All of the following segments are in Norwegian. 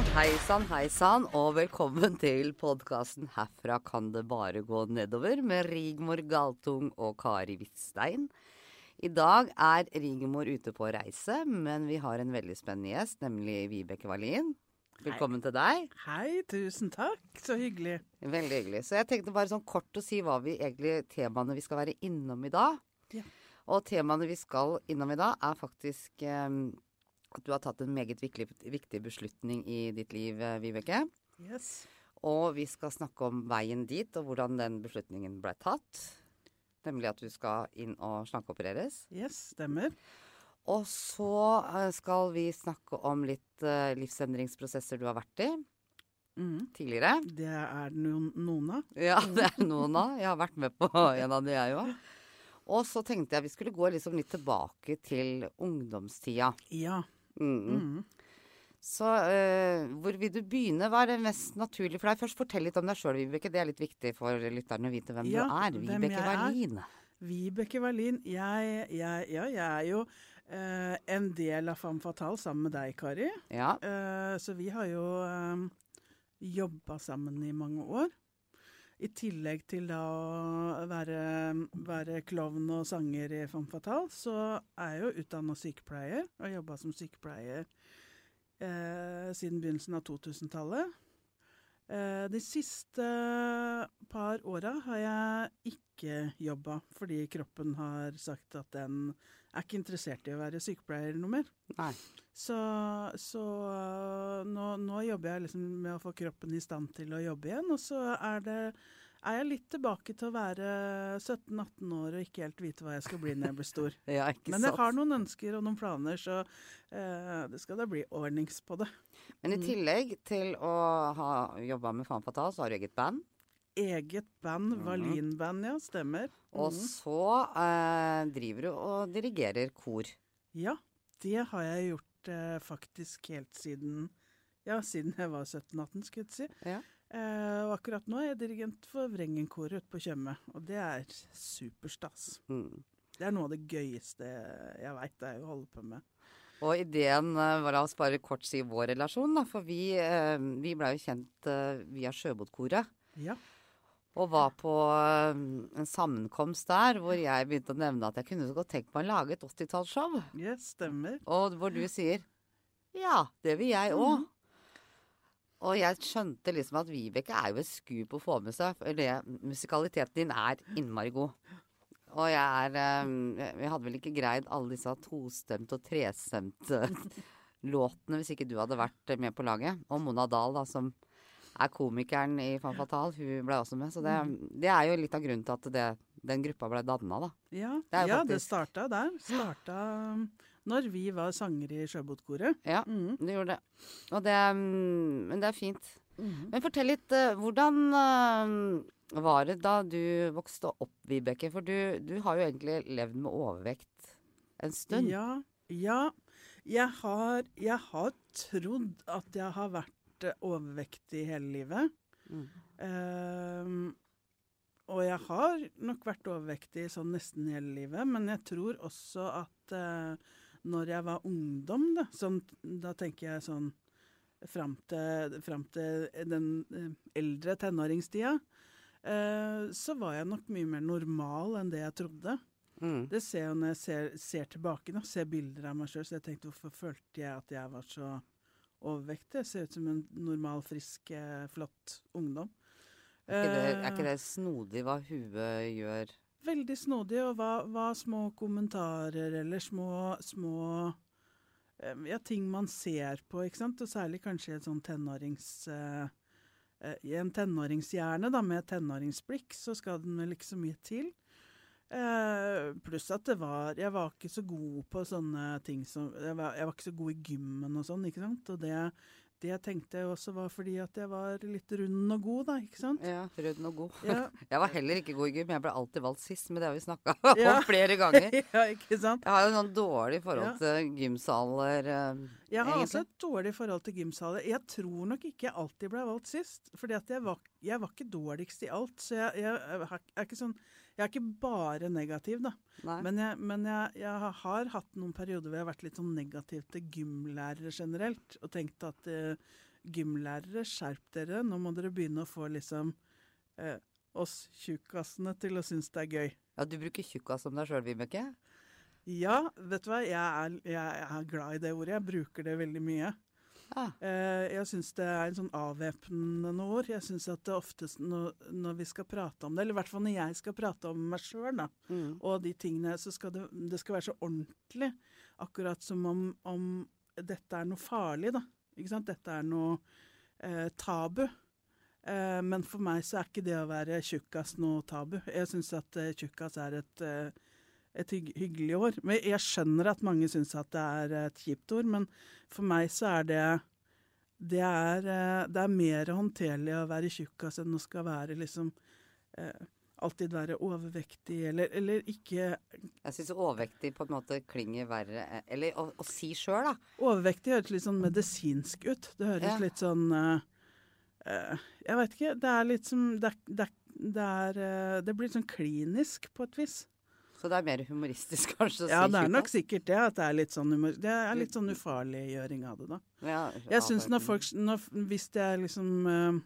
hei sann, hei sann, og velkommen til podkasten 'Herfra kan det bare gå nedover' med Rigmor Galtung og Kari Hvitstein. I dag er Rigmor ute på reise, men vi har en veldig spennende gjest, nemlig Vibeke Wallin. Velkommen til deg. Hei, tusen takk. Så hyggelig. Veldig hyggelig. Så jeg tenkte bare sånn kort å si hva vi egentlig temaene vi skal være innom i dag. Ja. Og temaene vi skal innom i dag, er faktisk eh, at du har tatt en meget viktig, beslutning i ditt liv, eh, Vibeke. Yes. Og vi skal snakke om veien dit, og hvordan den beslutningen ble tatt. Nemlig at du skal inn og slankeopereres. Yes, stemmer. Og så eh, skal vi snakke om litt eh, livsendringsprosesser du har vært i Mm. tidligere. Det er noen, noen av. Ja, det er noen av. Jeg har vært med på en av de, jeg òg. Og så tenkte jeg vi skulle gå liksom litt tilbake til ungdomstida. Ja. Mm. Mhm. Så eh, hvor vil du begynne? Hva er det mest naturlig for deg? Først fortell litt om deg sjøl, Vibeke. Det er litt viktig for lytterne å vite hvem Ja, du er. Vibeke. Wallin. Vibeke Wallin. Jeg, jeg, ja, jeg er jo eh, en del av Femme Fatale sammen med deg, Kari. Ja. Uh, så vi har jo uh, jobba sammen i mange år. I tillegg til da å være, være klovn og sanger i Femme Fatale, så er jeg jo utdanna sykepleier og har jobba som sykepleier eh, siden begynnelsen av 2000-tallet. Eh, de siste par åra har jeg ikke jobba, fordi kroppen har sagt at den er ikke interessert i å være sykepleier noe mer. Nei. Så, så øh, nå, nå jobber jeg liksom med å få kroppen i stand til å jobbe igjen. Og så er, det, er jeg litt tilbake til å være 17-18 år og ikke helt vite hva jeg skal bli når jeg blir stor. Ja, Men jeg har noen ønsker og noen planer, så eh, det skal da bli ordnings på det. Men i Mm. tillegg til å ha jobba med Fan Fatal, så har du eget band. Eget band, Mhm. Wallin-band, ja. Stemmer. Og Mhm. så eh, driver du og dirigerer kor. Ja, det har jeg gjort faktisk helt siden Ja, siden jeg var 17-18, skulle jeg si. Ja. Eh, og akkurat nå er jeg dirigent for Vrengenkoret ute på Tjøme, og det er superstas. Mm. Det er noe av det gøyeste jeg veit, det er å holde på med. Og ideen eh, var la oss bare kort si vår relasjon, da. For vi, eh, vi blei jo kjent eh, via Sjøbotkoret. Ja. Og var på eh, en sammenkomst der hvor jeg begynte å nevne at jeg kunne så godt tenkt meg å lage et 80-tallsshow. Yes, stemmer. Og hvor du sier ja, det vil jeg òg. Mhm. Og jeg skjønte liksom at Vibeke er jo et skup å få med seg. For det, musikaliteten din er innmari god. Og jeg er eh, Vi hadde vel ikke greid alle disse tostemte og trestemte låtene hvis ikke du hadde vært med på laget. Og Mona Dahl, da, som er komikeren i Fan Fatal, hun ble også med. Så det, det er jo litt av grunnen til at det, den gruppa ble danna, da. Ja, Det ja, faktisk... det starta der. Starta når vi var sangere i Sjøbotkoret. Ja, mm. det gjorde det. Og det mm, Men det er fint. Mm. Men fortell litt, eh, hvordan eh, var det da du vokste opp, Vibeke? For du, du har jo egentlig levd med overvekt en stund. Ja, ja. Jeg har, jeg har trodd at jeg har vært eh, overvektig hele livet. Mm. Ehm, og jeg har nok vært overvektig sånn nesten hele livet, men jeg tror også at uh, når jeg var ungdom, da, sånn, da tenker jeg sånn fram til, fram til den uh, eldre tenåringstida, uh, så var jeg nok mye mer normal enn det jeg trodde. Mm. Det ser jeg når jeg ser, ser tilbake, nå, ser bilder av meg sjøl, så jeg tenkte hvorfor følte jeg at jeg var så overvektig? Ser ut som en normal, frisk, eh, flott ungdom. Er, ikke det, er Eh, ikke det snodig hva huet gjør? Veldig snodig, og hva, hva små kommentarer eller små, små eh, Ja, ting man ser på, ikke sant, og særlig kanskje i et sånn tenårings... eh, eh, I en tenåringshjerne, da, med tenåringsblikk, så skal den vel ikke så mye til. Eh, pluss at det var Jeg var ikke så god på sånne ting som Jeg var, jeg var ikke så god i gymmen og sånn, ikke sant. Og det, det tenkte jeg også var fordi at jeg var litt rund og god, da, ikke sant. Ja, rød og god. Ja, Jeg var heller ikke god i gym. Jeg ble alltid valgt sist, men det har vi snakka Ja. om flere ganger. ja ikke sant. Jeg har jo sånn dårlig forhold Ja. til gymsaler. eh, Jeg har også et dårlig forhold til gymsaler. Jeg tror nok ikke jeg alltid ble valgt sist. fordi at jeg var, jeg var ikke dårligst i alt. Så jeg, jeg, er ikke sånn Jeg er ikke bare negativ, da. Men, jeg, men jeg, jeg har hatt noen perioder hvor jeg har vært litt sånn negativ til gymlærere generelt. Og tenkt at uh, gymlærere, skjerp dere. Nå må dere begynne å få liksom uh, oss tjukkasene til å synes det er gøy. Ja, du bruker tjukkas som deg sjøl, Vibeke? Ja, vet du hva, jeg er, jeg er glad i det ordet. Jeg bruker det veldig mye. Ja. Eh, jeg syns det er en sånn avvæpnende ord. Jeg syns at det oftest når, når vi skal prate om det, eller i hvert fall når jeg skal prate om meg sjøl, da, Mm. og de tingene, så skal det, det skal være så ordentlig. Akkurat som om, om dette er noe farlig, da. Ikke sant? Dette er noe eh, tabu. Eh, men for meg så er ikke det å være tjukkas noe tabu. Jeg syns at eh, tjukkas er et, eh, et hygg, hyggelig år. Men jeg skjønner at mange syns at det er et kjipt ord, men for meg så er det det er, eh, det er mer håndterlig å være tjukkas enn å skal være liksom eh, Alltid være overvektig, eller, eller ikke Jeg syns overvektig på en måte klinger verre eh, Eller å, å si sjøl, da. Overvektig høres litt sånn medisinsk ut. Det høres Ja. litt sånn eh, Jeg veit ikke. Det er litt som Det, det, det, er, det blir sånn klinisk på et vis. Så det er mer humoristisk kanskje å Ja, det er nok sikkert det. At det er litt sånn, humor, det er litt sånn ufarliggjøring av det, da. Ja, Jeg syns når folk når, Hvis det er liksom eh,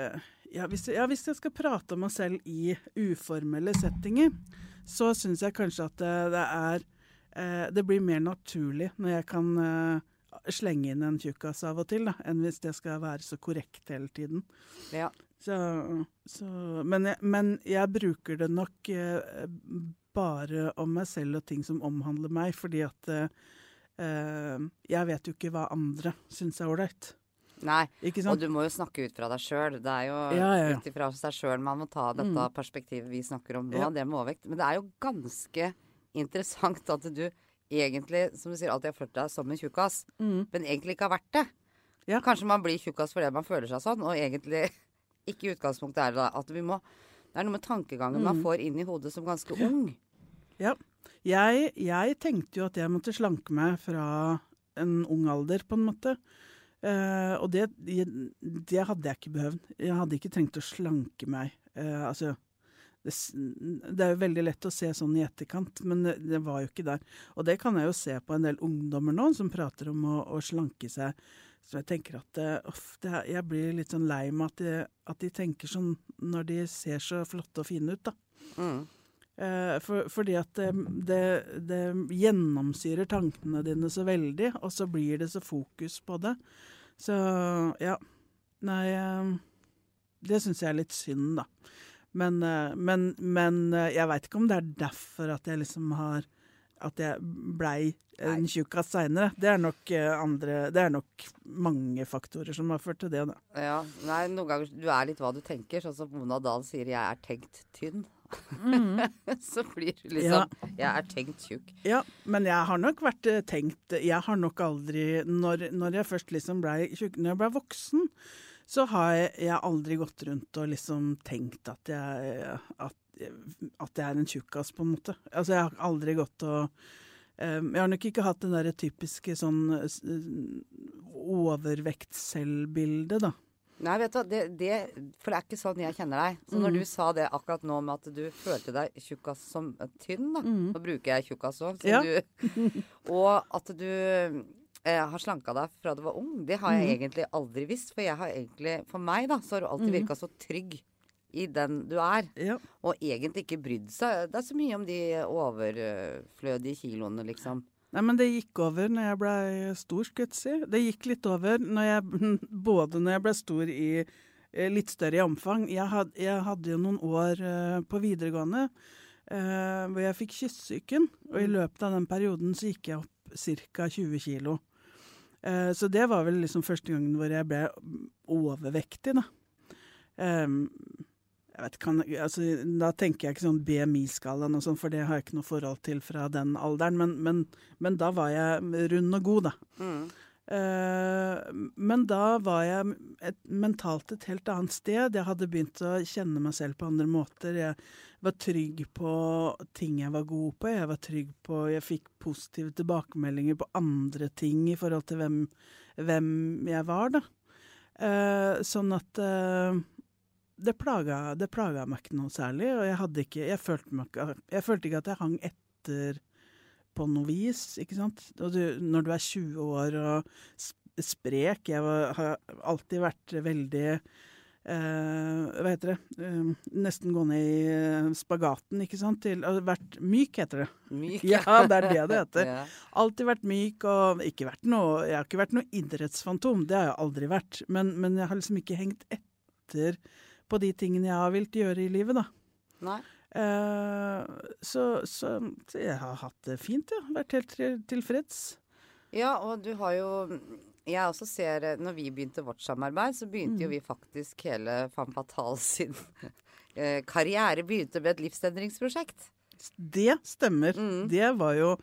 eh, ja, hvis, ja, hvis jeg skal prate om meg selv i uformelle settinger, så syns jeg kanskje at det, det er eh, Det blir mer naturlig når jeg kan eh, slenge inn en tjukkas av og til, da, enn hvis det skal være så korrekt hele tiden. Ja. Så, så, men, jeg, men jeg bruker det nok eh, bare om meg selv og ting som omhandler meg, fordi at eh, jeg vet jo ikke hva andre syns er ålreit. Nei, Ikke og du må jo snakke ut fra deg sjøl. Det er jo Ja, ja, ja. ut ifra seg sjøl man må ta dette Mm. perspektivet vi snakker om nå, Ja. det med overvekt. Men det er jo ganske interessant at du egentlig, som du sier, alltid har følt deg som en tjukkas, Mm. men egentlig ikke har vært det. Ja. Kanskje man blir tjukkas fordi man føler seg sånn, og egentlig ikke i utgangspunktet er det at vi må Det er noe med tankegangen man Mm. får inn i hodet som ganske ung. Ja. Jeg, jeg tenkte jo at jeg måtte slanke meg fra en ung alder, på en måte. Eh, og det, det hadde jeg ikke behøvd. Jeg hadde ikke trengt å slanke meg. Eh, altså, det, det er jo veldig lett å se sånn i etterkant, men det, det var jo ikke der. Og det kan jeg jo se på en del ungdommer nå som prater om å, å slanke seg. Så jeg tenker at eh, uff, det, er- jeg blir litt sånn lei meg at at de tenker sånn når de ser så flotte og fine ut, da. Mm. Eh, for, fordi at det, det, det gjennomsyrer tankene dine så veldig, og så blir det så fokus på det. Så ja. Nei eh, Det syns jeg er litt synd, da. Men, eh, men, men eh, jeg veit ikke om det er derfor at jeg liksom har At jeg blei en tjukkas seinere. Det er nok eh, andre Det er nok mange faktorer som har ført til det, da. Ja, nei, noen ganger du er litt hva du tenker. Sånn som Mona Dahl sier 'jeg er tenkt tynn'. så blir du liksom 'jeg er tenkt tjukk'. Ja, men jeg har nok vært tenkt Jeg har nok aldri Når, når jeg først liksom blei tjukk Når jeg blei voksen, så har jeg, jeg aldri gått rundt og liksom tenkt at jeg At, at jeg er en tjukkas, på en måte. Altså, jeg har aldri gått og um, Jeg har nok ikke hatt det derre typiske sånn overvekt-selvbildet, da. Nei, vet du det, det, for det er ikke sånn jeg kjenner deg. Så når Mm. du sa det akkurat nå med at du følte deg tjukkas som tynn, da. Mm. Nå bruker jeg tjukkas òg. Ja. Og at du eh, har slanka deg fra du var ung, det har jeg Mm. egentlig aldri visst. For jeg har egentlig, for meg da, så har du alltid Mm. virka så trygg i den du er. Ja. Og egentlig ikke brydd seg Det er så mye om de overflødige kiloene, liksom. Nei, men det gikk over når jeg blei stor, skulle jeg si. Det gikk litt over når jeg, både når jeg ble stor i eh, litt større i omfang. Jeg, had, jeg hadde jo noen år eh, på videregående uh, hvor jeg fikk kyssesyken. Og i løpet av den perioden så gikk jeg opp ca. 20 kilo. Eh, så det var vel liksom første gangen hvor jeg ble overvektig, da. Vet, kan, altså, da tenker jeg ikke sånn BMI-skalaen og sånn, for det har jeg ikke noe forhold til fra den alderen. Men, men, men da var jeg rund og god, da. Mm. Eh, men da var jeg et, mentalt et helt annet sted. Jeg hadde begynt å kjenne meg selv på andre måter. Jeg var trygg på ting jeg var god på. Jeg var trygg på Jeg fikk positive tilbakemeldinger på andre ting i forhold til hvem, hvem jeg var, da. Eh, sånn at eh, det plaga, det plaga meg ikke noe særlig, og jeg hadde ikke Jeg følte, meg, jeg følte ikke at jeg hang etter på noe vis, ikke sant. Og du, når du er 20 år og sprek. Jeg var, har alltid vært veldig eh, Hva heter det? Eh, nesten gå ned i eh, spagaten, ikke sant? Til, vært myk, heter det. Myk. Ja, det er det det heter. Ja. Alltid vært myk og ikke vært noe Jeg har ikke vært noe idrettsfantom, det har jeg aldri vært. Men, men jeg har liksom ikke hengt etter på de tingene jeg har villet gjøre i livet, da. Nei. Eh, så, så, jeg har hatt det fint, ja. Vært helt tilfreds. Ja, og du har jo Jeg også ser eh, Når vi begynte vårt samarbeid, så begynte Mm. jo vi faktisk hele Femme Fatale sin eh, karriere begynte med et livsendringsprosjekt. Det stemmer. Mm. Det var jo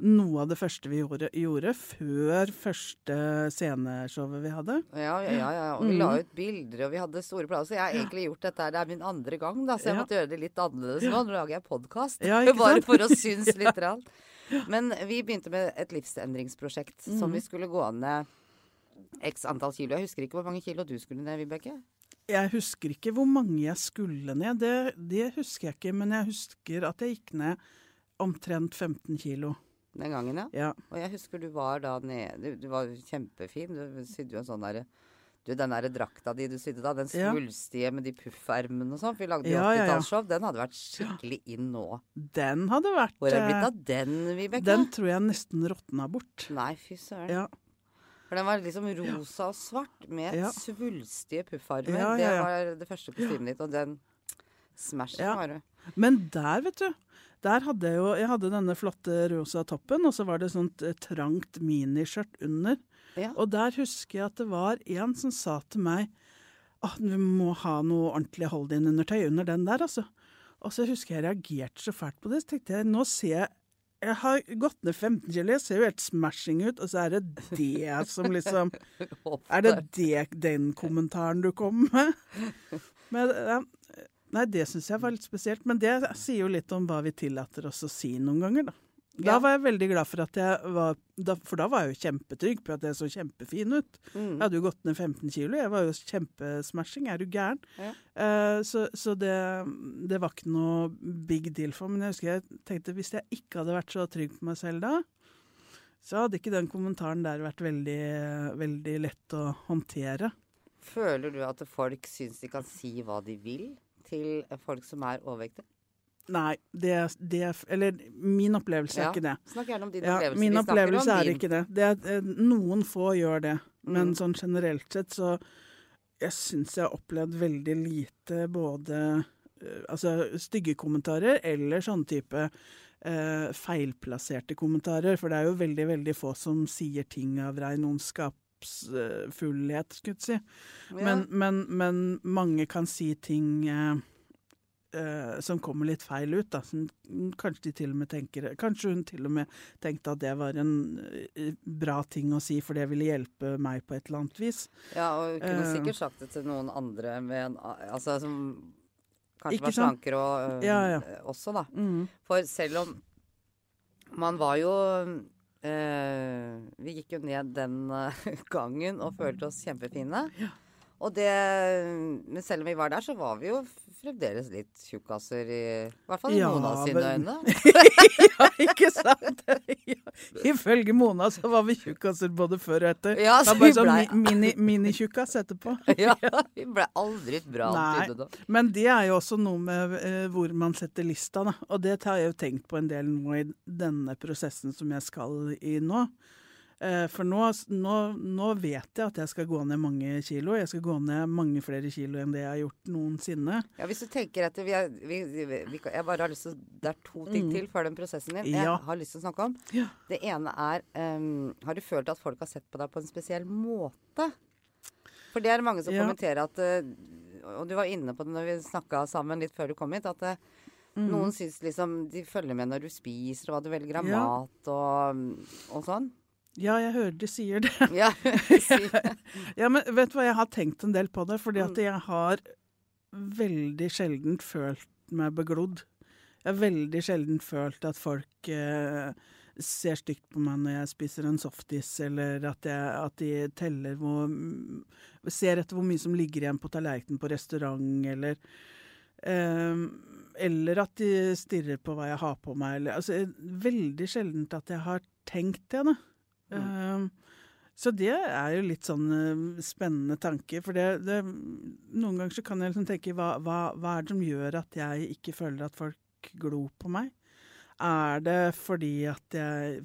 noe av det første vi gjorde, gjorde før første sceneshowet vi hadde. Ja, ja, ja. Og vi Mm. la ut bilder, og vi hadde store planer. Så jeg har egentlig gjort dette her. Det er min andre gang, da, så jeg måtte gjøre det litt annerledes nå. Nå lager jeg podkast. Ja, Bare for å synes litt. ja. Men vi begynte med et livsendringsprosjekt som Mm. vi skulle gå ned x antall kilo. Jeg husker ikke hvor mange kilo du skulle ned, Vibeke. Jeg husker ikke hvor mange jeg skulle ned, det, det husker jeg ikke. Men jeg husker at jeg gikk ned omtrent 15 kilo. Den gangen, ja. Ja. Og jeg husker du var da nede Du, var kjempefin. Du sydde jo en sånn derre Du, den derre drakta di du sydde da, den Ja. svulstige med de puffermene og sånn, for vi lagde jo Ja, ja, ja. 80-tallsshow, den hadde vært skikkelig inn nå. Den hadde vært Hvor er det eh, blitt av den, Vibeke? Den tror jeg nesten råtna bort. Nei, fy søren. Ja. For den var liksom rosa og svart med Ja. svulstige puffarmer. Ja, ja, Det var det første kostymet ditt, og den smashen Ja. var du. Men der, vet du. Der hadde jeg jo Jeg hadde denne flotte rosa toppen, og så var det sånt eh, trangt miniskjørt under. Ja. Og der husker jeg at det var en som sa til meg at du må ha noe ordentlig hold-in-undertøy under den der, altså. Og så husker jeg jeg reagerte så fælt på det. Så tenkte jeg nå ser jeg jeg har gått ned 15 kilo, jeg ser jo helt smashing ut, og så er det det som liksom Er det, det den kommentaren du kom med? Men, nei, det syns jeg var litt spesielt. Men det sier jo litt om hva vi tillater oss å si noen ganger, da. Da Ja. var jeg veldig glad for at jeg var da, For da var jeg jo kjempetrygg på at jeg så kjempefin ut. Mm. Jeg hadde jo gått ned 15 kilo. Jeg var jo kjempesmashing. Er du gæren? Ja. Uh, så så det, det var ikke noe big deal for meg. Men jeg husker jeg tenkte hvis jeg ikke hadde vært så trygg på meg selv da, så hadde ikke den kommentaren der vært veldig, veldig lett å håndtere. Føler du at folk syns de kan si hva de vil til folk som er overvektige? Nei, det, det Eller min opplevelse er Ja. ikke det. Snakk gjerne om din Ja, opplevelse. min opplevelse er din. ikke det. det er, eh, noen få gjør det, men Mm. sånn generelt sett så Jeg syns jeg har opplevd veldig lite både eh, altså stygge kommentarer eller sånn type eh, feilplasserte kommentarer. For det er jo veldig, veldig få som sier ting av rein ondskapsfullhet, skulle jeg si. Men, men, men mange kan si ting eh, eh, som kommer litt feil ut. Da. Som kanskje, de til og med tenker, kanskje hun til og med tenkte at det var en eh, bra ting å si, for det ville hjelpe meg på et eller annet vis. Ja, og hun kunne Eh. sikkert sagt det til noen andre med en, altså, som kanskje Ikke var slankere og, Ja, ja. også, da. Mm. For selv om man var jo Vi gikk jo ned den eh, gangen og følte oss kjempefine. Og det Men selv om vi var der, så var vi jo fremdeles litt tjukkaser i I hvert fall i Ja, Mona sine men- øyne. ja, ikke sant? ja. Ifølge Mona så var vi tjukkaser både før og etter. Ja, det så var bare sånn blei- mi- mini- minitjukkas etterpå. ja, vi ble aldri bra Nei. det da. Men det er jo også noe med uh, hvor man setter lista, da. Og det har jeg jo tenkt på en del nå i denne prosessen som jeg skal i nå. Eh, for nå, nå, nå vet jeg at jeg skal gå ned mange kilo. Jeg skal gå ned mange flere kilo enn det jeg har gjort noensinne. Ja, Hvis du tenker at vi er, vi, vi, Jeg bare har lyst til Det er to ting til før den prosessen din jeg Mm. Ja. har lyst til å snakke om. Ja. Det ene er um, Har du følt at folk har sett på deg på en spesiell måte? For det er mange som Ja. kommenterer at eh, Og du var inne på det når vi snakka sammen litt før du kom hit, at Mm. noen syns liksom De følger med når du spiser, og hva du velger av mat og, og sånn. Ja, jeg hører de sier det. Ja. Ja, men vet du hva, jeg har tenkt en del på det, fordi Mm. at jeg har veldig sjelden følt meg beglodd. Jeg har veldig sjelden følt at folk eh, ser stygt på meg når jeg spiser en softis, eller at, jeg, at de teller hvor Ser etter hvor mye som ligger igjen på tallerkenen på restaurant, eller eh, Eller at de stirrer på hva jeg har på meg, eller Altså, veldig sjeldent at jeg har tenkt det, da. Eh, Så det er jo litt sånn eh, spennende tanke. For det, det, noen ganger så kan jeg liksom tenke hva, hva, hva er det som gjør at jeg ikke føler at folk glor på meg? Er det fordi at jeg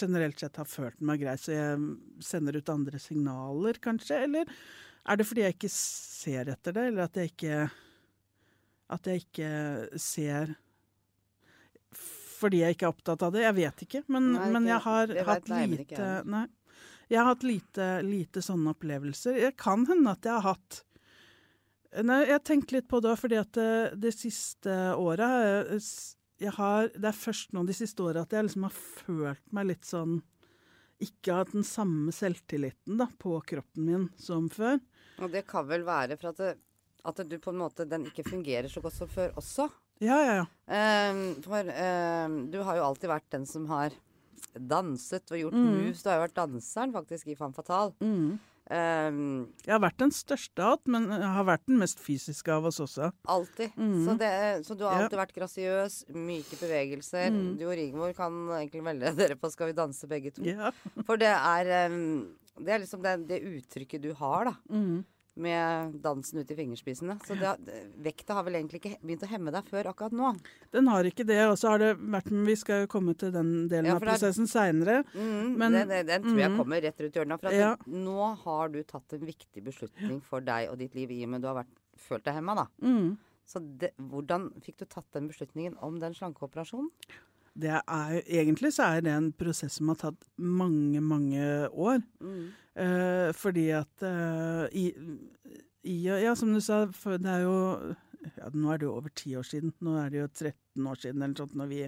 generelt sett har følt meg grei, så jeg sender ut andre signaler, kanskje? Eller er det fordi jeg ikke ser etter det, eller at jeg ikke At jeg ikke ser fordi jeg ikke er opptatt av det? Jeg vet ikke. Men, Nei, men jeg har hatt lite. Nei. Jeg har hatt lite, lite sånne opplevelser. Det kan hende at jeg har hatt Nei, jeg tenkte litt på det fordi at det, det siste året jeg har, Det er først nå de siste åra at jeg liksom har følt meg litt sånn Ikke hatt den samme selvtilliten da, på kroppen min som før. Og det kan vel være for at, det, at du på en måte den ikke fungerer så godt som før også. Ja, ja, ja. Ehm, for ehm, du har jo alltid vært den som har danset og gjort Mm. moves. Du har jo vært danseren faktisk i Femme Fatale. Mm. Um, Jeg har vært den største av alt, men jeg har vært den mest fysiske av oss også. alltid. Mm. Så, det, så du har Ja. alltid vært grasiøs, myke bevegelser. Mm. Du og Rigmor kan egentlig melde dere på Skal vi danse begge to. Ja. For det er um, Det er liksom det, det uttrykket du har, da. Med dansen ut i fingerspisene. Så det, vekta har vel egentlig ikke begynt å hemme deg før akkurat nå. Den har ikke det, og så har det vært vi skal jo komme til den delen Ja, av prosessen seinere. Mm, Men- den, den, den tror jeg mm. kommer rett rundt hjørnet. For Ja. det, nå har du tatt en viktig beslutning for deg og ditt liv i og med du har vært, følt deg hemma, da. Mm. Så det, hvordan fikk du tatt den beslutningen om den slankeoperasjonen? Det er jo, egentlig så er det en prosess som har tatt mange, mange år. Mm. Eh, fordi at eh, i, i Ja, som du sa, for det er jo ja, Nå er det jo over ti år siden. Nå er det jo 13 år siden eller sånt når vi,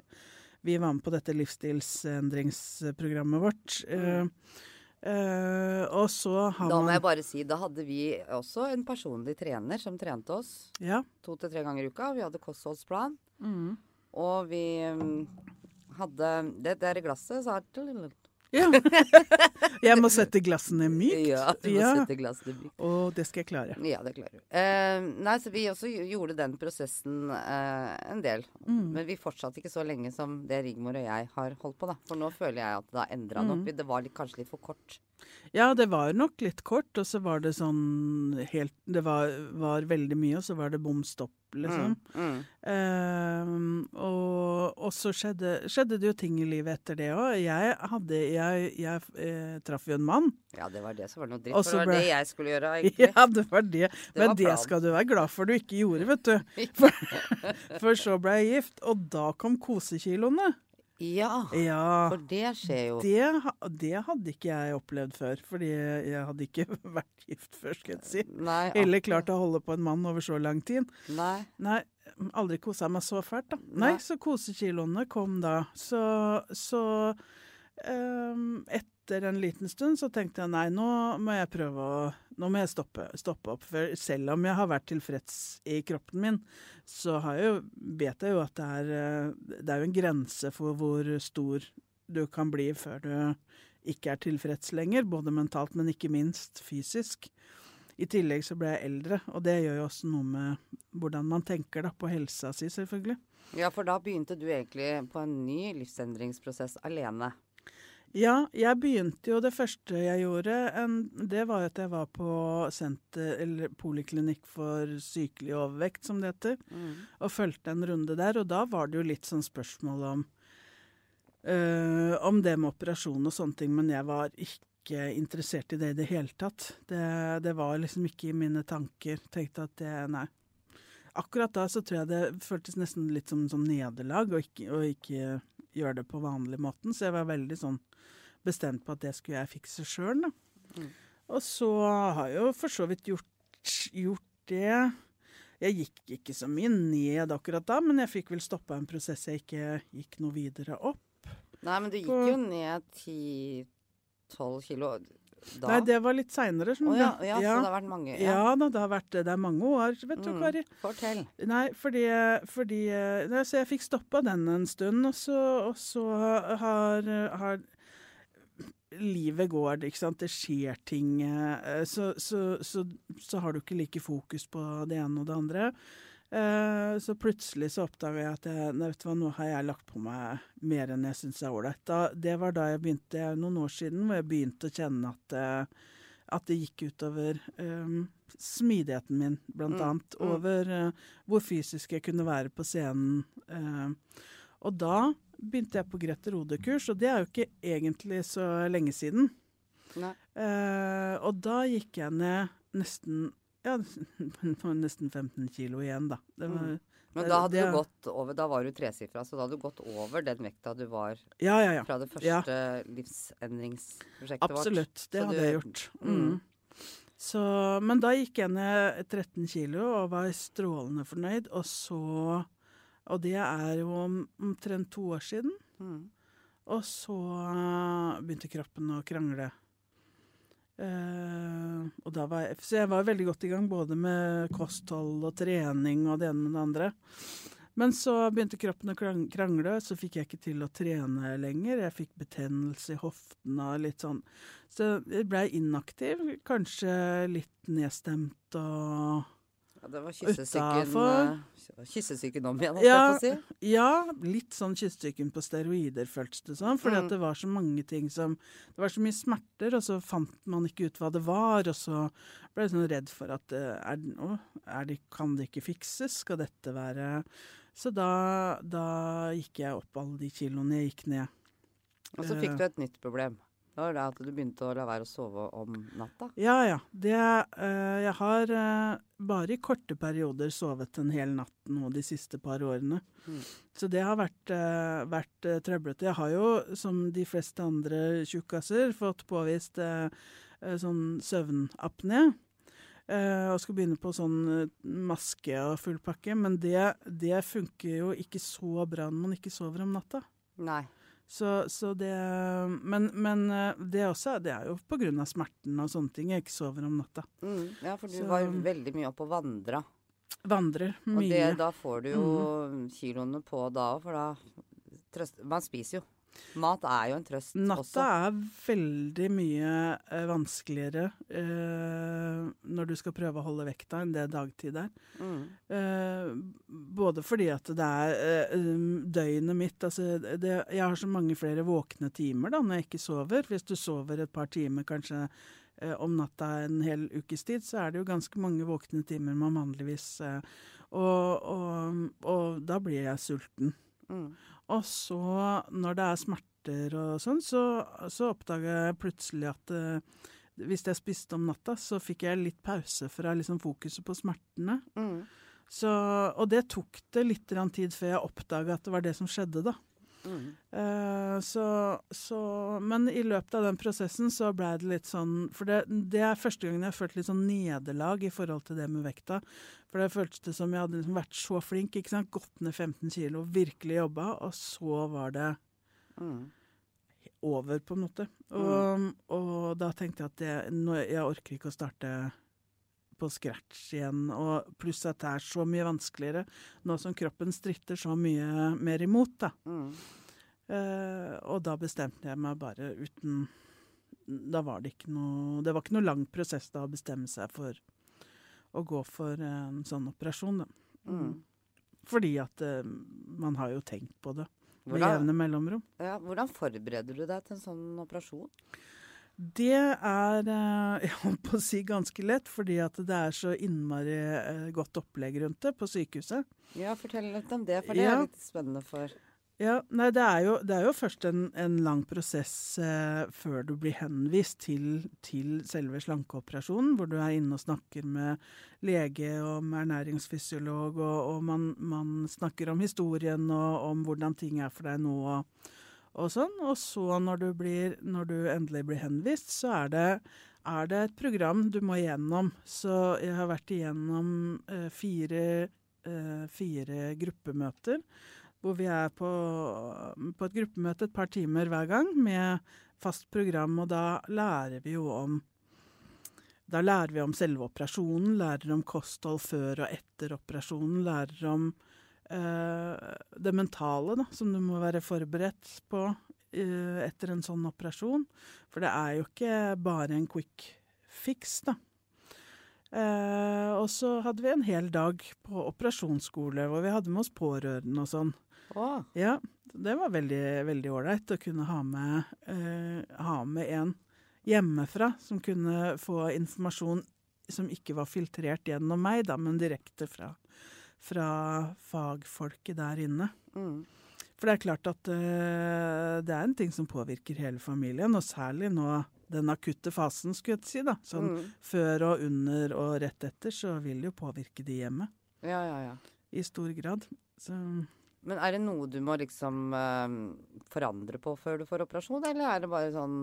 vi var med på dette livsstilsendringsprogrammet vårt. Mm. eh, og så har man Da må man jeg bare si, da hadde vi også en personlig trener som trente oss Ja. to til tre ganger i uka. Vi hadde kostholdsplan, Mm. Og vi mm, hadde Det der glasset sa ja. Jeg må sette glassene mykt. Ja, du må Ja. sette glassene mykt. Og det skal jeg klare. Ja, det klarer du. Eh, nei, så vi også gjorde den prosessen eh, en del. Mm. Men vi fortsatte ikke så lenge som det Rigmor og jeg har holdt på, da. For nå føler jeg at det har endra mm. noe. Det var litt, kanskje litt for kort. Ja, det var nok litt kort, og så var det sånn helt Det var, var veldig mye, og så var det bom stopp, liksom. Mm, mm. Eh, og, og så skjedde, skjedde det jo ting i livet etter det òg. Jeg hadde Jeg, jeg eh, traff jo en mann. Ja, det var det som var noe dritt. Også For det var det jeg skulle gjøre, egentlig. Ja, det var det. Men var det skal du være glad for du ikke gjorde, vet du. For, for så ble jeg gift, og da kom kosekiloene. Ja, Ja. for det skjer jo. Det, det hadde ikke jeg opplevd før, fordi jeg hadde ikke vært gift før, skal jeg si. Nei, Eller klart å holde på en mann over så lang tid. Nei. Nei, aldri kosa meg så fælt, da. Nei, Nei. så kosekiloene kom da. Så, så ehm, etter en liten stund så tenkte jeg nei, nå må jeg prøve å Nå må jeg stoppe, stoppe opp. For selv om jeg har vært tilfreds i kroppen min, så har jeg jo, vet jeg jo at det er, eh, det er jo en grense for hvor stor du kan bli før du ikke er tilfreds lenger, både mentalt, men ikke minst fysisk. I tillegg så ble jeg eldre, og det gjør jo også noe med hvordan man tenker da, på helsa si, selvfølgelig. Ja, for da begynte du egentlig på en ny livsendringsprosess alene. Ja, jeg begynte jo Det første jeg gjorde, en, det var at jeg var på senter, eller poliklinikk for sykelig overvekt, som det heter, Mm. og fulgte en runde der. Og da var det jo litt sånn spørsmål om øh, om det med operasjon og sånne ting, men jeg var ikke interessert i det i det hele tatt. Det, det var liksom ikke i mine tanker. Tenkte at det Nei. Akkurat da så tror jeg det føltes nesten litt som, som nederlag å ikke, og ikke gjøre det på vanlig måten, så jeg var veldig sånn bestemt på at det skulle jeg fikse sjøl. Mm. Og så har jeg jo for så vidt gjort, gjort det. Jeg gikk ikke så mye ned akkurat da, men jeg fikk vel stoppa en prosess jeg ikke gikk noe videre opp. Nei, men du gikk På- jo ned 10-12 kilo da. Nei, det var litt seinere. Oh, ja, ja, så det har vært mange. ja da, det har vært det. Det er mange år, vet du, Mm. Kari. Fortell. Nei, fordi, fordi nei, Så jeg fikk stoppa den en stund, og så, og så har, har Livet går, ikke sant. Det skjer ting. eh, Så, så, så, så har du ikke like fokus på det ene og det andre. Eh, så plutselig så oppdaga jeg at jeg, vet du hva, nå har jeg lagt på meg mer enn jeg syns er ålreit. Det var da jeg begynte, noen år siden, hvor jeg begynte å kjenne at, eh, at det gikk utover um, smidigheten min, blant Mm, annet. mm. Over uh, hvor fysisk jeg kunne være på scenen. Uh, og da begynte jeg på Grete Rode-kurs, og det er jo ikke egentlig så lenge siden. Eh, og da gikk jeg ned nesten ja, nesten 15 kilo igjen, da. Var, Mm. Men da hadde det- du gått over Da var du tresifra, så da hadde du gått over den vekta du var Ja, ja, ja. fra det første livsendringsprosjektet vårt. Absolutt. Det Så hadde du- jeg gjort. Mm. Mm. Så, men da gikk jeg ned 13 kilo og var strålende fornøyd. Og så Og det er jo om- omtrent to år siden. Mm. Og så eh, begynte kroppen å krangle. Da var jeg, så jeg var veldig godt i gang både med kosthold og trening og det ene med det andre. Men så begynte kroppen å krangle, så fikk jeg ikke til å trene lenger. Jeg fikk betennelse i hoftene og litt sånn. Så jeg blei inaktiv, kanskje litt nedstemt og Ja, det var kyssesyken eh, Kyssesyken om igjen, Ja, si. Ja, litt sånn kyssesyken på steroider, føltes det som. Fordi Mm. det var så mange ting som Det var så mye smerter, og så fant man ikke ut hva det var. Og så ble jeg sånn redd for at eh, er, å, er det, kan det ikke fikses? Skal dette være Så da, da gikk jeg opp alle de kiloene jeg gikk ned. Og så fikk du et nytt problem. Det var det at du begynte å la være å sove om natta. Ja ja. Det, eh, jeg har eh, bare i korte perioder sovet en hel natt nå de siste par årene. Mm. Så det har vært, uh, vært trøblete. Jeg har jo, som de fleste andre tjukkaser, fått påvist sånn søvnapné. Og skal begynne på sånn maske og full pakke. Men det, det funker jo ikke så bra når man ikke sover om natta. Nei. Så, så det Men, men eh, det også det er jo av smerten og sånne ting jeg ikke sover om natta. Mm. Ja, for du Så- var veldig mye oppe og vandra. Vandrer mye. Og det, da får du jo kiloene på da òg, for da trøst, Man spiser jo. Mat er jo en trøst Natta også. er veldig mye eh, vanskeligere eh, når du skal prøve å holde vekta enn det dagtid er. Mm. Eh, både fordi at det er eh, um, døgnet mitt altså det, Jeg har så mange flere våkne timer da når jeg ikke sover. Hvis du sover et par timer kanskje eh, om natta en hel ukes tid, så er det jo ganske mange våkne timer man vanligvis eh, og, og, og da blir jeg sulten. Mm. Og så, når det er smerter og sånn, så, så oppdaga jeg plutselig at uh, hvis jeg spiste om natta, så fikk jeg litt pause fra liksom fokuset på smertene. Mm. Så, og det tok det litt tid før jeg oppdaga at det var det som skjedde, da. Mm. Eh, så, så Men i løpet av den prosessen så blei det litt sånn For det, det er første gangen jeg har følt litt sånn nederlag i forhold til det med vekta. For det føltes det som jeg hadde liksom vært så flink, ikke sant. Gått ned 15 kilo, virkelig jobba, og så var det Mm. over, på en måte. Og, og da tenkte jeg at det, nå, jeg orker ikke å starte på scratch igjen. Og pluss at det er så mye vanskeligere nå som kroppen stritter så mye mer imot. da. Mm. Uh, og da bestemte jeg meg bare uten Da var det ikke noe Det var ikke noe lang prosess da å bestemme seg for å gå for en sånn operasjon. Da. Mm. Fordi at uh, man har jo tenkt på det med Hvordan, jevne mellomrom. ja, hvordan forbereder du deg til en sånn operasjon? Det er eh, jeg holdt på å si ganske lett, fordi at det er så innmari eh, godt opplegg rundt det på sykehuset. Ja, fortell litt om det, for det Ja. er litt spennende for Ja, nei, det er jo, det er jo først en, en lang prosess eh, før du blir henvist til, til selve slankeoperasjonen, hvor du er inne og snakker med lege og med ernæringsfysiolog, og, og man, man snakker om historien og om hvordan ting er for deg nå. Og, og sånn. Og så når du, blir, når du endelig blir henvist, så er det, er det et program du må igjennom. Så jeg har vært igjennom eh, fire, eh, fire gruppemøter hvor vi er på, på et gruppemøte et par timer hver gang med fast program, og da lærer vi jo om da lærer vi om selve operasjonen, lærer om kosthold før og etter operasjonen, lærer om det mentale da, som du må være forberedt på eh, etter en sånn operasjon. For det er jo ikke bare en quick fix, da. Eh, og så hadde vi en hel dag på operasjonsskole hvor vi hadde med oss pårørende og sånn. Oh. Ja, det var veldig ålreit å kunne ha med, eh, ha med en hjemmefra som kunne få informasjon som ikke var filtrert gjennom meg, da, men direkte fra, fra fagfolket der inne. mm. For det er klart at uh, det er en ting som påvirker hele familien, og særlig nå den akutte fasen, skulle jeg si. da. Sånn Mm. før og under og rett etter, så vil det jo påvirke de hjemme. Ja, ja, ja. I stor grad. Så Men er det noe du må liksom uh, forandre på før du får operasjon, eller er det bare sånn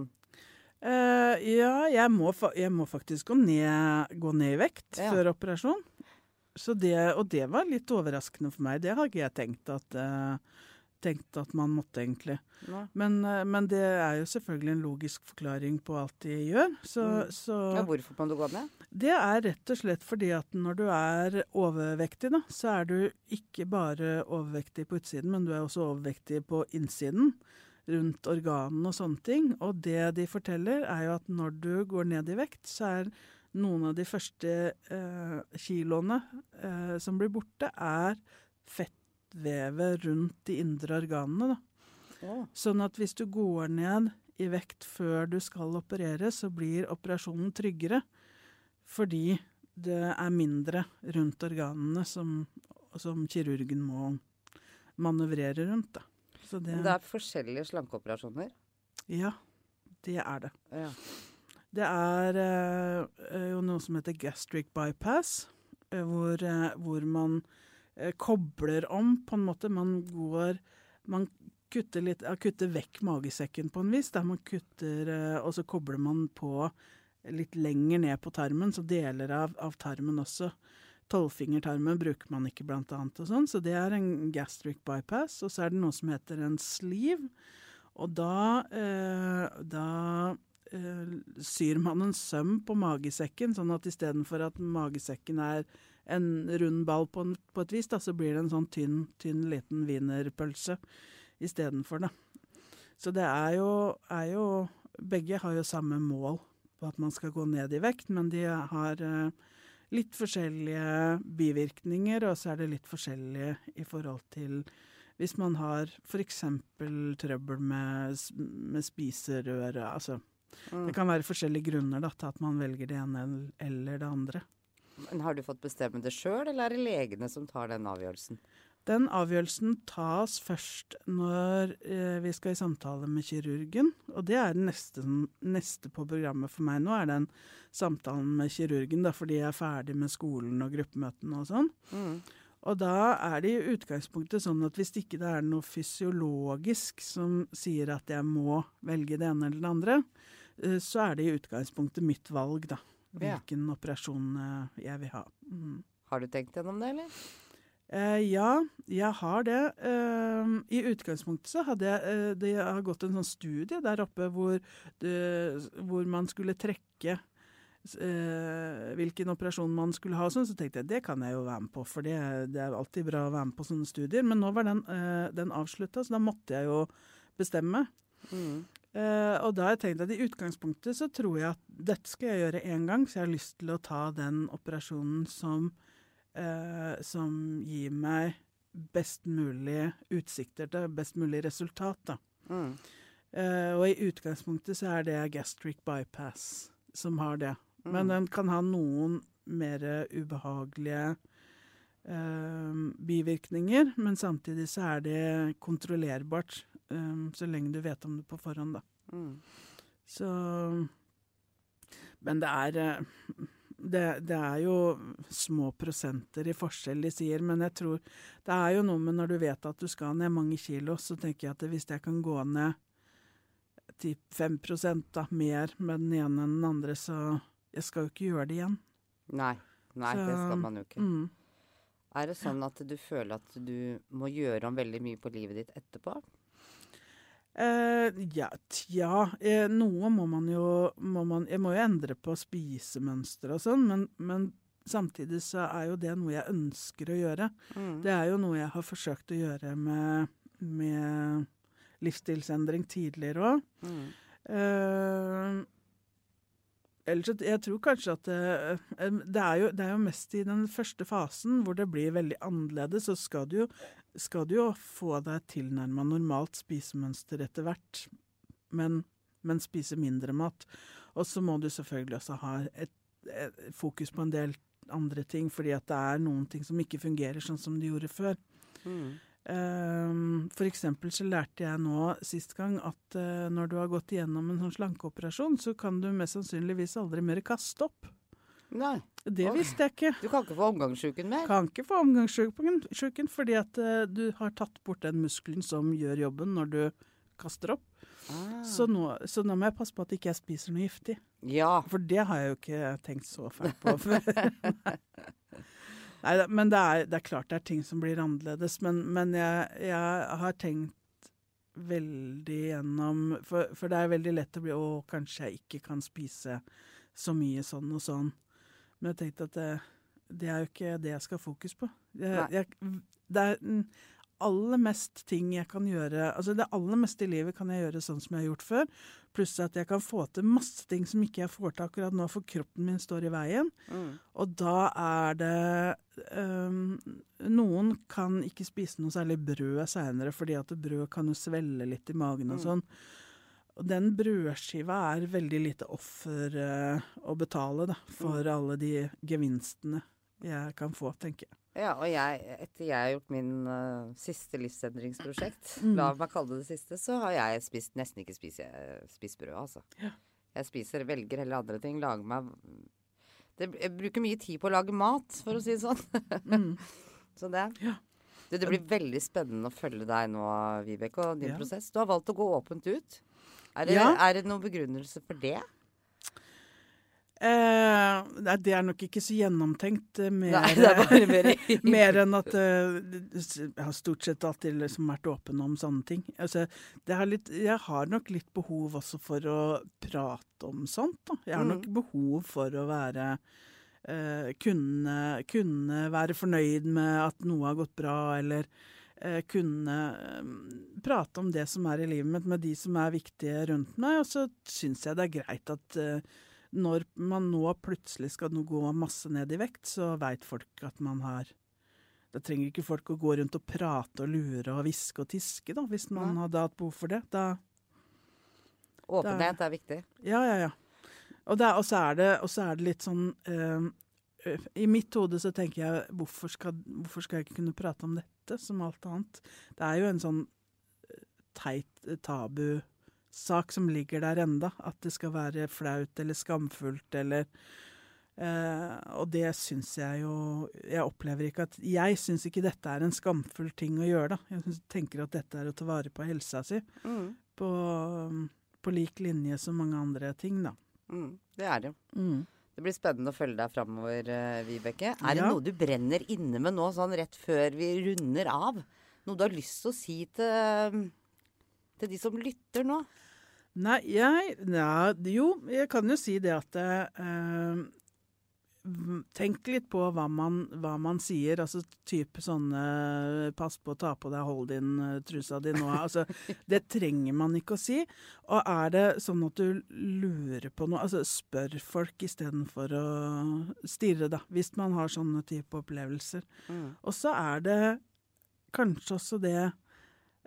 uh, Ja, jeg må, jeg må faktisk gå ned, gå ned i vekt Ja. før operasjon. Så det, og det var litt overraskende for meg. Det har ikke jeg tenkt at, uh, tenkt at man måtte, egentlig. Men, uh, men det er jo selvfølgelig en logisk forklaring på alt de gjør. Så, Mm. så Ja, hvorfor må du gå ned? Det er rett og slett fordi at når du er overvektig, da, så er du ikke bare overvektig på utsiden, men du er også overvektig på innsiden. Rundt organene og sånne ting. Og det de forteller, er jo at når du går ned i vekt, så er noen av de første eh, kiloene eh, som blir borte, er fettvevet rundt de indre organene. da. Å, Sånn at hvis du går ned i vekt før du skal operere, så blir operasjonen tryggere. Fordi det er mindre rundt organene som, som kirurgen må manøvrere rundt. Da. Så det, det er forskjellige slankeoperasjoner? Ja, det er det. Ja. Det er eh, jo noe som heter gastric bypass, eh, hvor, eh, hvor man eh, kobler om, på en måte. Man går Man kutter, litt, kutter vekk magesekken på en vis, der man kutter eh, Og så kobler man på litt lenger ned på tarmen, så deler av, av tarmen også. Tolvfingertarmen bruker man ikke, blant annet, og sånn, så det er en gastric bypass. Og så er det noe som heter en sleeve, og da, eh, da eh, syr man en søm på magesekken, sånn at istedenfor at magesekken er en rund ball på, en, på et vis, da, så blir det en sånn tynn, tynn liten wienerpølse istedenfor, da. Så det er jo, er jo Begge har jo samme mål på at man skal gå ned i vekt, men de har eh, litt forskjellige bivirkninger, og så er det litt forskjellige i forhold til hvis man har f.eks. trøbbel med, med spiserøret. Altså, Mm. det kan være forskjellige grunner da, til at man velger det ene eller det andre. Men har du fått bestemme det sjøl, eller er det legene som tar den avgjørelsen? Den avgjørelsen tas først når eh, vi skal i samtale med kirurgen. Og det er neste, neste på programmet for meg nå, er den samtalen med kirurgen, da, fordi jeg er ferdig med skolen og gruppemøtene og sånn. Mm. Og da er det i utgangspunktet sånn at hvis ikke det er noe fysiologisk som sier at jeg må velge det ene eller det andre, så er det i utgangspunktet mitt valg, da. Ja. Hvilken operasjon eh, jeg vil ha. Mm. Har du tenkt gjennom det, eller? Eh, ja, jeg har det. Eh, I utgangspunktet så hadde jeg eh, Det har gått en sånn studie der oppe hvor, det, hvor man skulle trekke eh, hvilken operasjon man skulle ha, sånn, så tenkte jeg det kan jeg jo være med på, for det, det er alltid bra å være med på sånne studier. Men nå var den, eh, den avslutta, så da måtte jeg jo bestemme. Mm. Eh, og da har jeg tenkt at i utgangspunktet så tror jeg at dette skal jeg gjøre én gang, så jeg har lyst til å ta den operasjonen som, uh, som gir meg best mulig utsikter til best mulig resultat. Da. Mm. Uh, og i utgangspunktet så er det gastric bypass som har det. Men Mm. den kan ha noen mer ubehagelige eh, bivirkninger, men samtidig så er det kontrollerbart, eh, så lenge du vet om det på forhånd, da. Mm. Så Men det er eh, det, det er jo små prosenter i forskjell, de sier, men jeg tror Det er jo noe med når du vet at du skal ned mange kilo, så tenker jeg at hvis jeg kan gå ned 10-5 da, mer med den ene enn den andre, så jeg skal jo ikke gjøre det igjen. Nei. Nei, det skal man jo ikke. Mm. Er det sånn at du føler at du må gjøre om veldig mye på livet ditt etterpå? Eh, ja, tja. Eh, noe må man jo må man, Jeg må jo endre på spisemønster og sånn, men, men samtidig så er jo det noe jeg ønsker å gjøre. Mm. Det er jo noe jeg har forsøkt å gjøre med, med livsstilsendring tidligere òg. Mm. Eh, ellers, jeg tror kanskje at det, eh, det, er jo, det er jo mest i den første fasen hvor det blir veldig annerledes, så skal du jo, skal du jo få deg tilnærma normalt spisemønster etter hvert, men, men spise mindre mat. Og så må du selvfølgelig også ha et, et fokus på en del andre ting, fordi at det er noen ting som ikke fungerer sånn som de gjorde før. Mm. Ehm, For eksempel så lærte jeg nå sist gang at eh, når du har gått igjennom en sånn slankeoperasjon, så kan du mest sannsynligvis aldri mer kaste opp. Nei. Det Oi. visste jeg ikke. Du kan ikke få omgangssjuken mer. Kan ikke få omgangssjuken fordi at eh, du har tatt bort den muskelen som gjør jobben når du kaster opp. Ah. Så, nå, så nå må jeg passe på at ikke jeg spiser noe giftig. Ja. For det har jeg jo ikke tenkt så fælt på før. Nei, men det er, det er klart det er ting som blir annerledes. Men, men jeg, jeg har tenkt veldig gjennom for, for det er veldig lett å bli Å, kanskje jeg ikke kan spise så mye sånn og sånn. Men jeg tenkte at det, det er jo ikke det jeg skal ha fokus på. Jeg, jeg, det er aller mest ting jeg kan gjøre Altså det aller meste i livet kan jeg gjøre sånn som jeg har gjort før. Pluss at jeg kan få til masse ting som ikke jeg får til akkurat nå, for kroppen min står i veien. Mm. Og da er det um, Noen kan ikke spise noe særlig brød seinere, fordi at brød kan jo svelle litt i magen og Mm. sånn. Og den brødskiva er veldig lite offer uh, å betale da, for Mm. alle de gevinstene jeg kan få, tenker jeg. Ja, og jeg, etter jeg har gjort min uh, siste livsendringsprosjekt, Mm. la meg kalle det det siste, så har jeg spist, nesten ikke spist, spist brød, altså. Ja. Jeg spiser, velger heller andre ting, lager meg det, Jeg bruker mye tid på å lage mat, for å si det sånn. Mm. Så det. Ja. Du, det blir veldig spennende å følge deg nå, Vibeke, og din Ja. prosess. Du har valgt å gå åpent ut. Er det, er det noen begrunnelse for det? Eh, det er nok ikke så gjennomtenkt. eh, Mer, Nei, det er bare mer mer enn at eh, jeg har stort sett alltid liksom vært åpen om sånne ting. Altså, det har litt, jeg har nok litt behov også for å prate om sånt. Da. Jeg har Mm. nok behov for å være eh, kunne, kunne være fornøyd med at noe har gått bra, eller eh, kunne eh, prate om det som er i livet mitt med de som er viktige rundt meg. Og så syns jeg det er greit at eh, når man nå plutselig skal gå masse ned i vekt, så veit folk at man har Da trenger ikke folk å gå rundt og prate og lure og hviske og tiske, da, hvis man Nei. hadde hatt behov for det. Da, Åpenhet er viktig. ja, ja, ja. Og, er- og, så er det, og så er det litt sånn eh, I mitt hode så tenker jeg hvorfor skal, hvorfor skal jeg ikke kunne prate om dette som alt annet? Det er jo en sånn eh, teit eh, tabusak som ligger der enda. At det skal være flaut eller skamfullt eller eh, Og det syns jeg jo Jeg opplever ikke at Jeg syns ikke dette er en skamfull ting å gjøre, da. Jeg synes, tenker at dette er å ta vare på helsa si. Mm. På, på lik linje som mange andre ting, da. Mm. Det er det jo. Mm. Det blir spennende å følge deg framover, uh, Vibeke. Er det Ja. noe du brenner inne med nå, sånn rett før vi runder av? Noe du har lyst til å si til, til de som lytter nå? Nei, jeg ja, Jo, jeg kan jo si det at eh, Tenk litt på hva man, hva man sier. Altså type sånne 'pass på å ta på deg, hold din eh, trusa di nå'. Altså, det trenger man ikke å si. Og er det sånn at du lurer på noe, altså spør folk istedenfor å stirre, da. Hvis man har sånne type opplevelser. Mm. Og så er det kanskje også det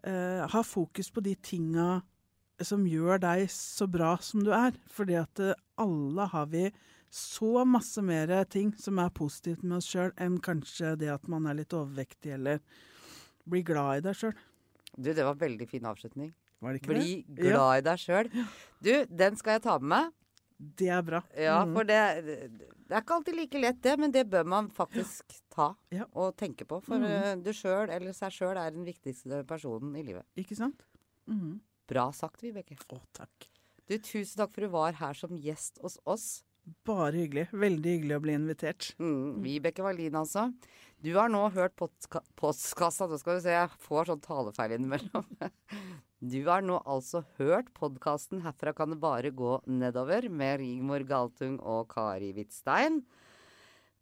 eh, Ha fokus på de tinga som gjør deg så bra som du er. Fordi at eh, alle har vi så masse mer ting som er positivt med oss sjøl, enn kanskje det at man er litt overvektig eller blir glad i deg sjøl. Du, det var veldig fin avslutning. Var det ikke Bli det? glad i deg sjøl. Du, den skal jeg ta med meg. Det er bra. Ja, Mm. for det, det er ikke alltid like lett, det, men det bør man faktisk ta Ja. og tenke på. For Mm. eh, du sjøl, eller seg sjøl, er den viktigste personen i livet. Ikke sant? Mm. Bra sagt, Vibeke. Å, takk. Du, tusen takk for du var her som gjest hos oss. Bare hyggelig. Veldig hyggelig å bli invitert. Mm, Vibeke Wallin, altså. Du har nå hørt postka postkassa Nå skal du se, jeg får sånn talefeil innimellom. Du har nå altså hørt podkasten 'Herfra kan det bare gå nedover' med Rigmor Galtung og Kari Hvitstein.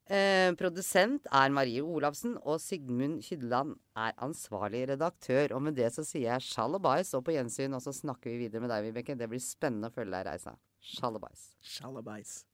Eh, produsent er Marie Olavsen, og Sigmund Kydland er ansvarlig redaktør. Og med det så sier jeg sjalabais og på gjensyn, og så snakker vi videre med deg, Vibeke. Det blir spennende å følge deg i reisa. Sjalabais. Sjalabais.